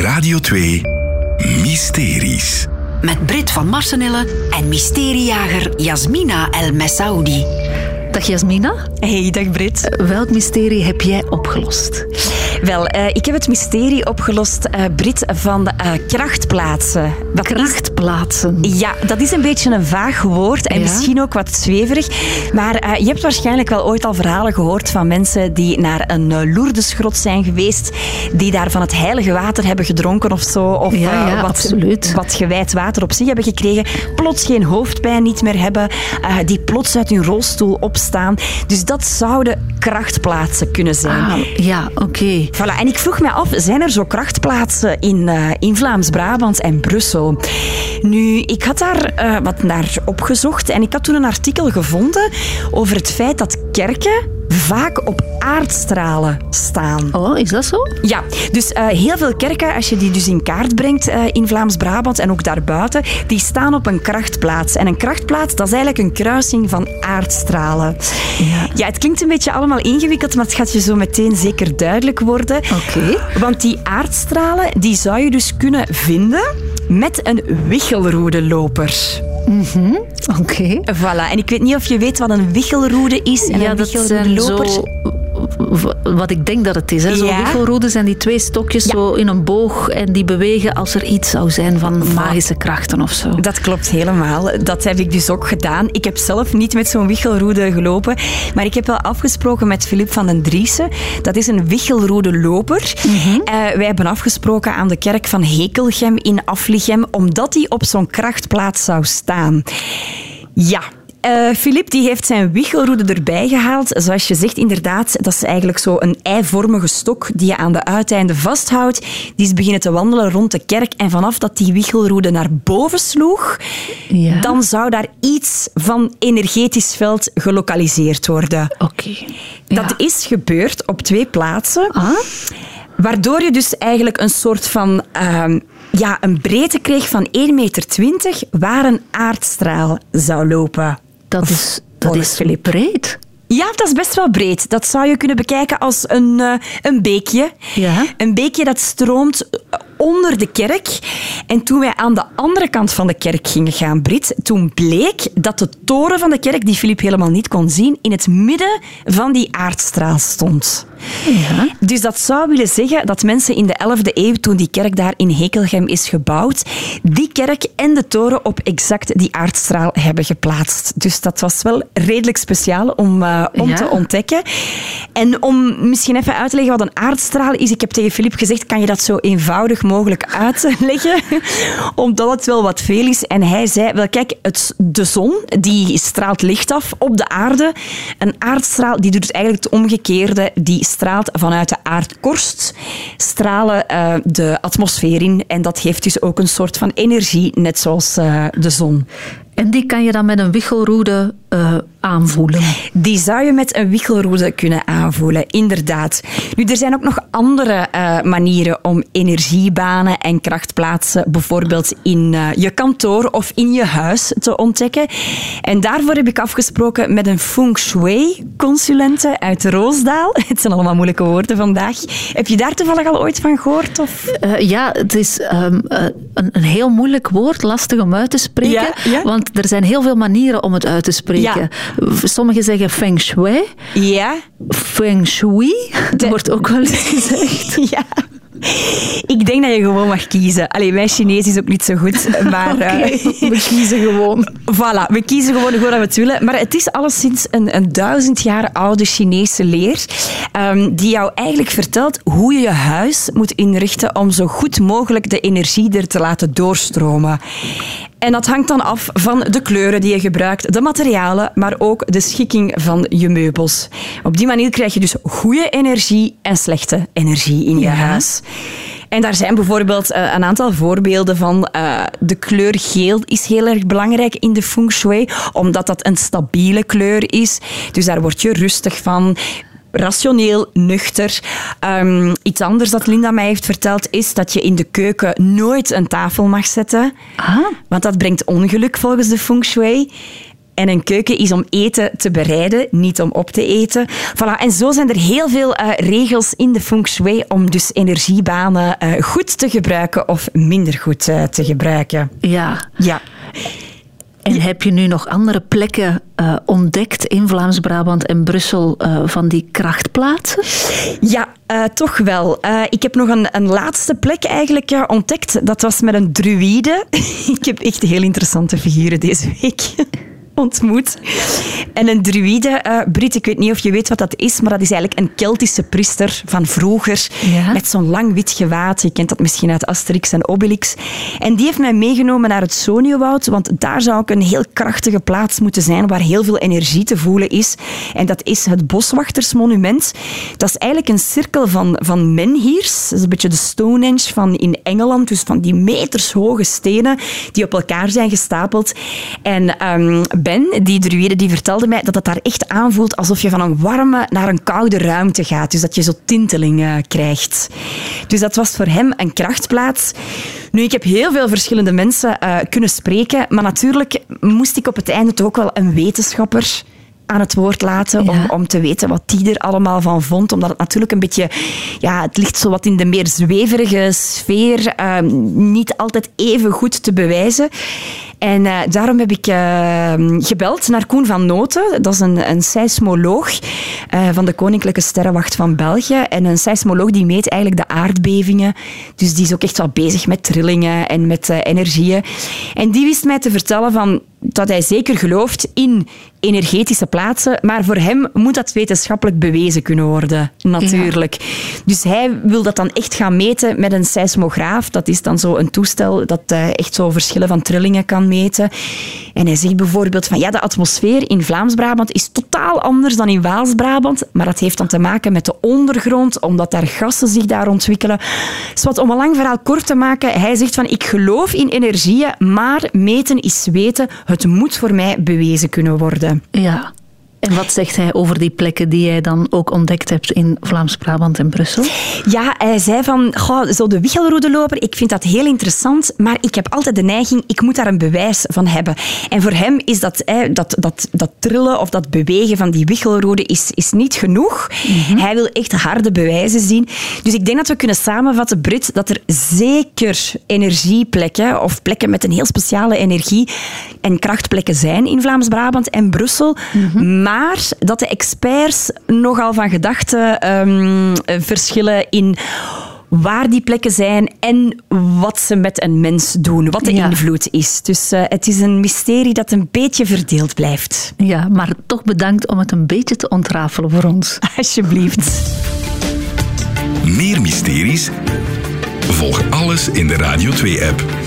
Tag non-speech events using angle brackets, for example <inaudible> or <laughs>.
Radio 2 Mysteries. Met Brit van Marsenille en mysteriejager Jasmina El Messaoudi. Dag Jasmina. Hey, dag Brit. Welk mysterie heb jij opgelost? Wel, uh, ik heb het mysterie opgelost, uh, Brit, van uh, krachtplaatsen. Wat krachtplaatsen? Is... Ja, dat is een beetje een vaag woord en ja? misschien ook wat zweverig. Maar je hebt waarschijnlijk wel ooit al verhalen gehoord van mensen die naar een Lourdesgrot zijn geweest, die daar van het heilige water hebben gedronken of zo. Of ja, ja, wat, absoluut. wat gewijd water op zich hebben gekregen, plots geen hoofdpijn niet meer hebben, die plots uit hun rolstoel opstaan. Dus dat zouden krachtplaatsen kunnen zijn. Ah, ja, oké. Okay. Voilà. En ik vroeg me af, zijn er zo krachtplaatsen in, uh, in Vlaams-Brabant en Brussel? Nu, ik had daar uh, wat naar opgezocht en ik had toen een artikel gevonden over het feit dat kerken vaak op aardstralen staan. Oh, is dat zo? Ja, dus uh, heel veel kerken, als je die dus in kaart brengt uh, in Vlaams-Brabant en ook daarbuiten, die staan op een krachtplaats. En een krachtplaats, dat is eigenlijk een kruising van aardstralen. Ja, ja het klinkt een beetje allemaal ingewikkeld, maar het gaat je zo meteen zeker duidelijk worden. Oké. Okay. Want die aardstralen, die zou je dus kunnen vinden met een wichelroedeloper. Mm -hmm. Oké. Okay. Voilà. En ik weet niet of je weet wat een wichelroede is en ja, een zo wat ik denk dat het is. Hè. Zo ja. zijn die twee stokjes ja. zo in een boog en die bewegen als er iets zou zijn van magische krachten of zo. Dat klopt helemaal. Dat heb ik dus ook gedaan. Ik heb zelf niet met zo'n wichelroede gelopen, maar ik heb wel afgesproken met Filip van den Driessen. Dat is een wichelroede loper. Mhm. Mm -hmm. uh, wij hebben afgesproken aan de kerk van Hekelgem in Aflichem, omdat hij op zo'n krachtplaats zou staan. Ja, Filip uh, die heeft zijn wichelroede erbij gehaald. Zoals je zegt, inderdaad, dat is eigenlijk zo een eivormige stok die je aan de uiteinden vasthoudt. Die is beginnen te wandelen rond de kerk. En vanaf dat die wichelroede naar boven sloeg, ja. dan zou daar iets van energetisch veld gelokaliseerd worden. Oké. Okay. Ja. Dat is gebeurd op twee plaatsen. Ah? Waardoor je dus eigenlijk een soort van... Uh, ja, een breedte kreeg van 1,20 meter waar een aardstraal zou lopen. Dat is, dat is breed. Ja, dat is best wel breed. Dat zou je kunnen bekijken als een, uh, een beekje. Ja. Een beekje dat stroomt onder de kerk. En toen wij aan de andere kant van de kerk gingen gaan, Brit, toen bleek dat de toren van de kerk, die Filip helemaal niet kon zien, in het midden van die aardstraal stond. Ja. Dus dat zou willen zeggen dat mensen in de 11e eeuw, toen die kerk daar in Hekelgem is gebouwd, die kerk en de toren op exact die aardstraal hebben geplaatst. Dus dat was wel redelijk speciaal om, uh, om ja. te ontdekken. En om misschien even uit te leggen wat een aardstraal is. Ik heb tegen Filip gezegd, kan je dat zo eenvoudig mogelijk uitleggen? <laughs> Omdat het wel wat veel is. En hij zei, wel kijk, het, de zon die straalt licht af op de aarde. Een aardstraal die doet eigenlijk het omgekeerde. Die straalt vanuit de aardkorst, stralen uh, de atmosfeer in. En dat geeft dus ook een soort van energie, net zoals uh, de zon. En die kan je dan met een wichelroede uh, aanvoelen? Die zou je met een wichelroede kunnen aanvoelen, inderdaad. Nu, er zijn ook nog andere uh, manieren om energiebanen en krachtplaatsen, bijvoorbeeld in uh, je kantoor of in je huis, te ontdekken. En daarvoor heb ik afgesproken met een feng shui-consulente uit Roosdaal. <laughs> Het zijn allemaal moeilijke woorden vandaag. Heb je daar toevallig al ooit van gehoord? Of? ja, het is um, een, een, heel moeilijk woord, lastig om uit te spreken. Ja, ja. Want er zijn heel veel manieren om het uit te spreken. Ja. Sommigen zeggen feng shui. Ja. Feng shui. Dat De... wordt ook wel eens gezegd. <laughs> ja. Ik denk dat je gewoon mag kiezen. Allee, mijn Chinees is ook niet zo goed, maar... Okay. Uh, <laughs> we kiezen gewoon. Voilà, we kiezen gewoon hoe we het willen. Maar het is alleszins een, een duizend jaar oude Chinese leer um, die jou eigenlijk vertelt hoe je je huis moet inrichten om zo goed mogelijk de energie er te laten doorstromen. En dat hangt dan af van de kleuren die je gebruikt, de materialen, maar ook de schikking van je meubels. Op die manier krijg je dus goede energie en slechte energie in je Ja. huis. En daar zijn bijvoorbeeld uh, een aantal voorbeelden van. Uh, de kleur geel is heel erg belangrijk in de feng shui, omdat dat een stabiele kleur is. Dus daar word je rustig van rationeel, nuchter. Um, iets anders dat Linda mij heeft verteld is dat je in de keuken nooit een tafel mag zetten. Ah. Want dat brengt ongeluk volgens de feng shui. En een keuken is om eten te bereiden, niet om op te eten. Voilà. En zo zijn er heel veel uh, regels in de feng shui om dus energiebanen uh, goed te gebruiken of minder goed uh, te gebruiken. Ja. Ja. En heb je nu nog andere plekken uh, ontdekt in Vlaams-Brabant en Brussel uh, van die krachtplaatsen? Ja, uh, toch wel. ik heb nog een, een laatste plek eigenlijk ontdekt. Dat was met een druïde. <laughs> ik heb echt heel interessante figuren deze week <laughs> ontmoet. En een druïde, uh, Brit, ik weet niet of je weet wat dat is, maar dat is eigenlijk een Keltische priester van vroeger. Ja. Met zo'n lang wit gewaad. Je kent dat misschien uit Asterix en Obelix. En die heeft mij meegenomen naar het Soniewoud, want daar zou ook een heel krachtige plaats moeten zijn waar heel veel energie te voelen is. En dat is het Boswachtersmonument. Dat is eigenlijk een cirkel van, van menhirs. Dat is een beetje de Stonehenge van in Engeland. Dus van die metershoge stenen die op elkaar zijn gestapeld. En um, Die druïde, die vertelde mij dat het daar echt aanvoelt alsof je van een warme naar een koude ruimte gaat. Dus dat je zo tinteling uh, krijgt. Dus dat was voor hem een krachtplaats. Nu, ik heb heel veel verschillende mensen uh, kunnen spreken, maar natuurlijk moest ik op het einde toch ook wel een wetenschapper aan het woord laten Ja. om, om te weten wat die er allemaal van vond. Omdat het natuurlijk een beetje... Ja, het ligt zo wat in de meer zweverige sfeer. eh, niet altijd even goed te bewijzen. En eh, daarom heb ik eh, gebeld naar Koen van Noten. Dat is een, een seismoloog eh, van de Koninklijke Sterrenwacht van België. En een seismoloog die meet eigenlijk de aardbevingen. Dus die is ook echt wel bezig met trillingen en met eh, energieën. En die wist mij te vertellen van dat hij zeker gelooft in energetische plaatsen, maar voor hem moet dat wetenschappelijk bewezen kunnen worden, natuurlijk. Dus hij wil dat dan echt gaan meten met een seismograaf. Dat is dan zo een toestel dat echt zo verschillen van trillingen kan En hij zegt bijvoorbeeld van ja, de atmosfeer in Vlaams-Brabant is totaal anders dan in Waals-Brabant, maar dat heeft dan te maken met de ondergrond, omdat daar gassen zich daar ontwikkelen. Dus wat om een lang verhaal kort te maken, hij zegt van ik geloof in energieën, maar meten is weten. Het moet voor mij bewezen kunnen worden. Ja. En wat zegt hij over die plekken die jij dan ook ontdekt hebt in Vlaams-Brabant en Brussel? Ja, hij zei van, goh, zo de wichelroedeloper, ik vind dat heel interessant, maar ik heb altijd de neiging, ik moet daar een bewijs van hebben. En voor hem is dat, hè, dat, dat, dat trillen of dat bewegen van die wichelroede is, is niet genoeg. Hij wil echt harde bewijzen zien. Dus ik denk dat we kunnen samenvatten, Brit, dat er zeker energieplekken of plekken met een heel speciale energie en krachtplekken zijn in Vlaams-Brabant en Brussel. Maar dat de experts nogal van gedachten ehm, verschillen in waar die plekken zijn en wat ze met een mens doen, wat de Ja. invloed is. Dus eh, het is een mysterie dat een beetje verdeeld blijft. Ja, maar toch bedankt om het een beetje te ontrafelen voor ons. <laughs> Alsjeblieft. Meer mysteries? Volg alles in de Radio 2-app.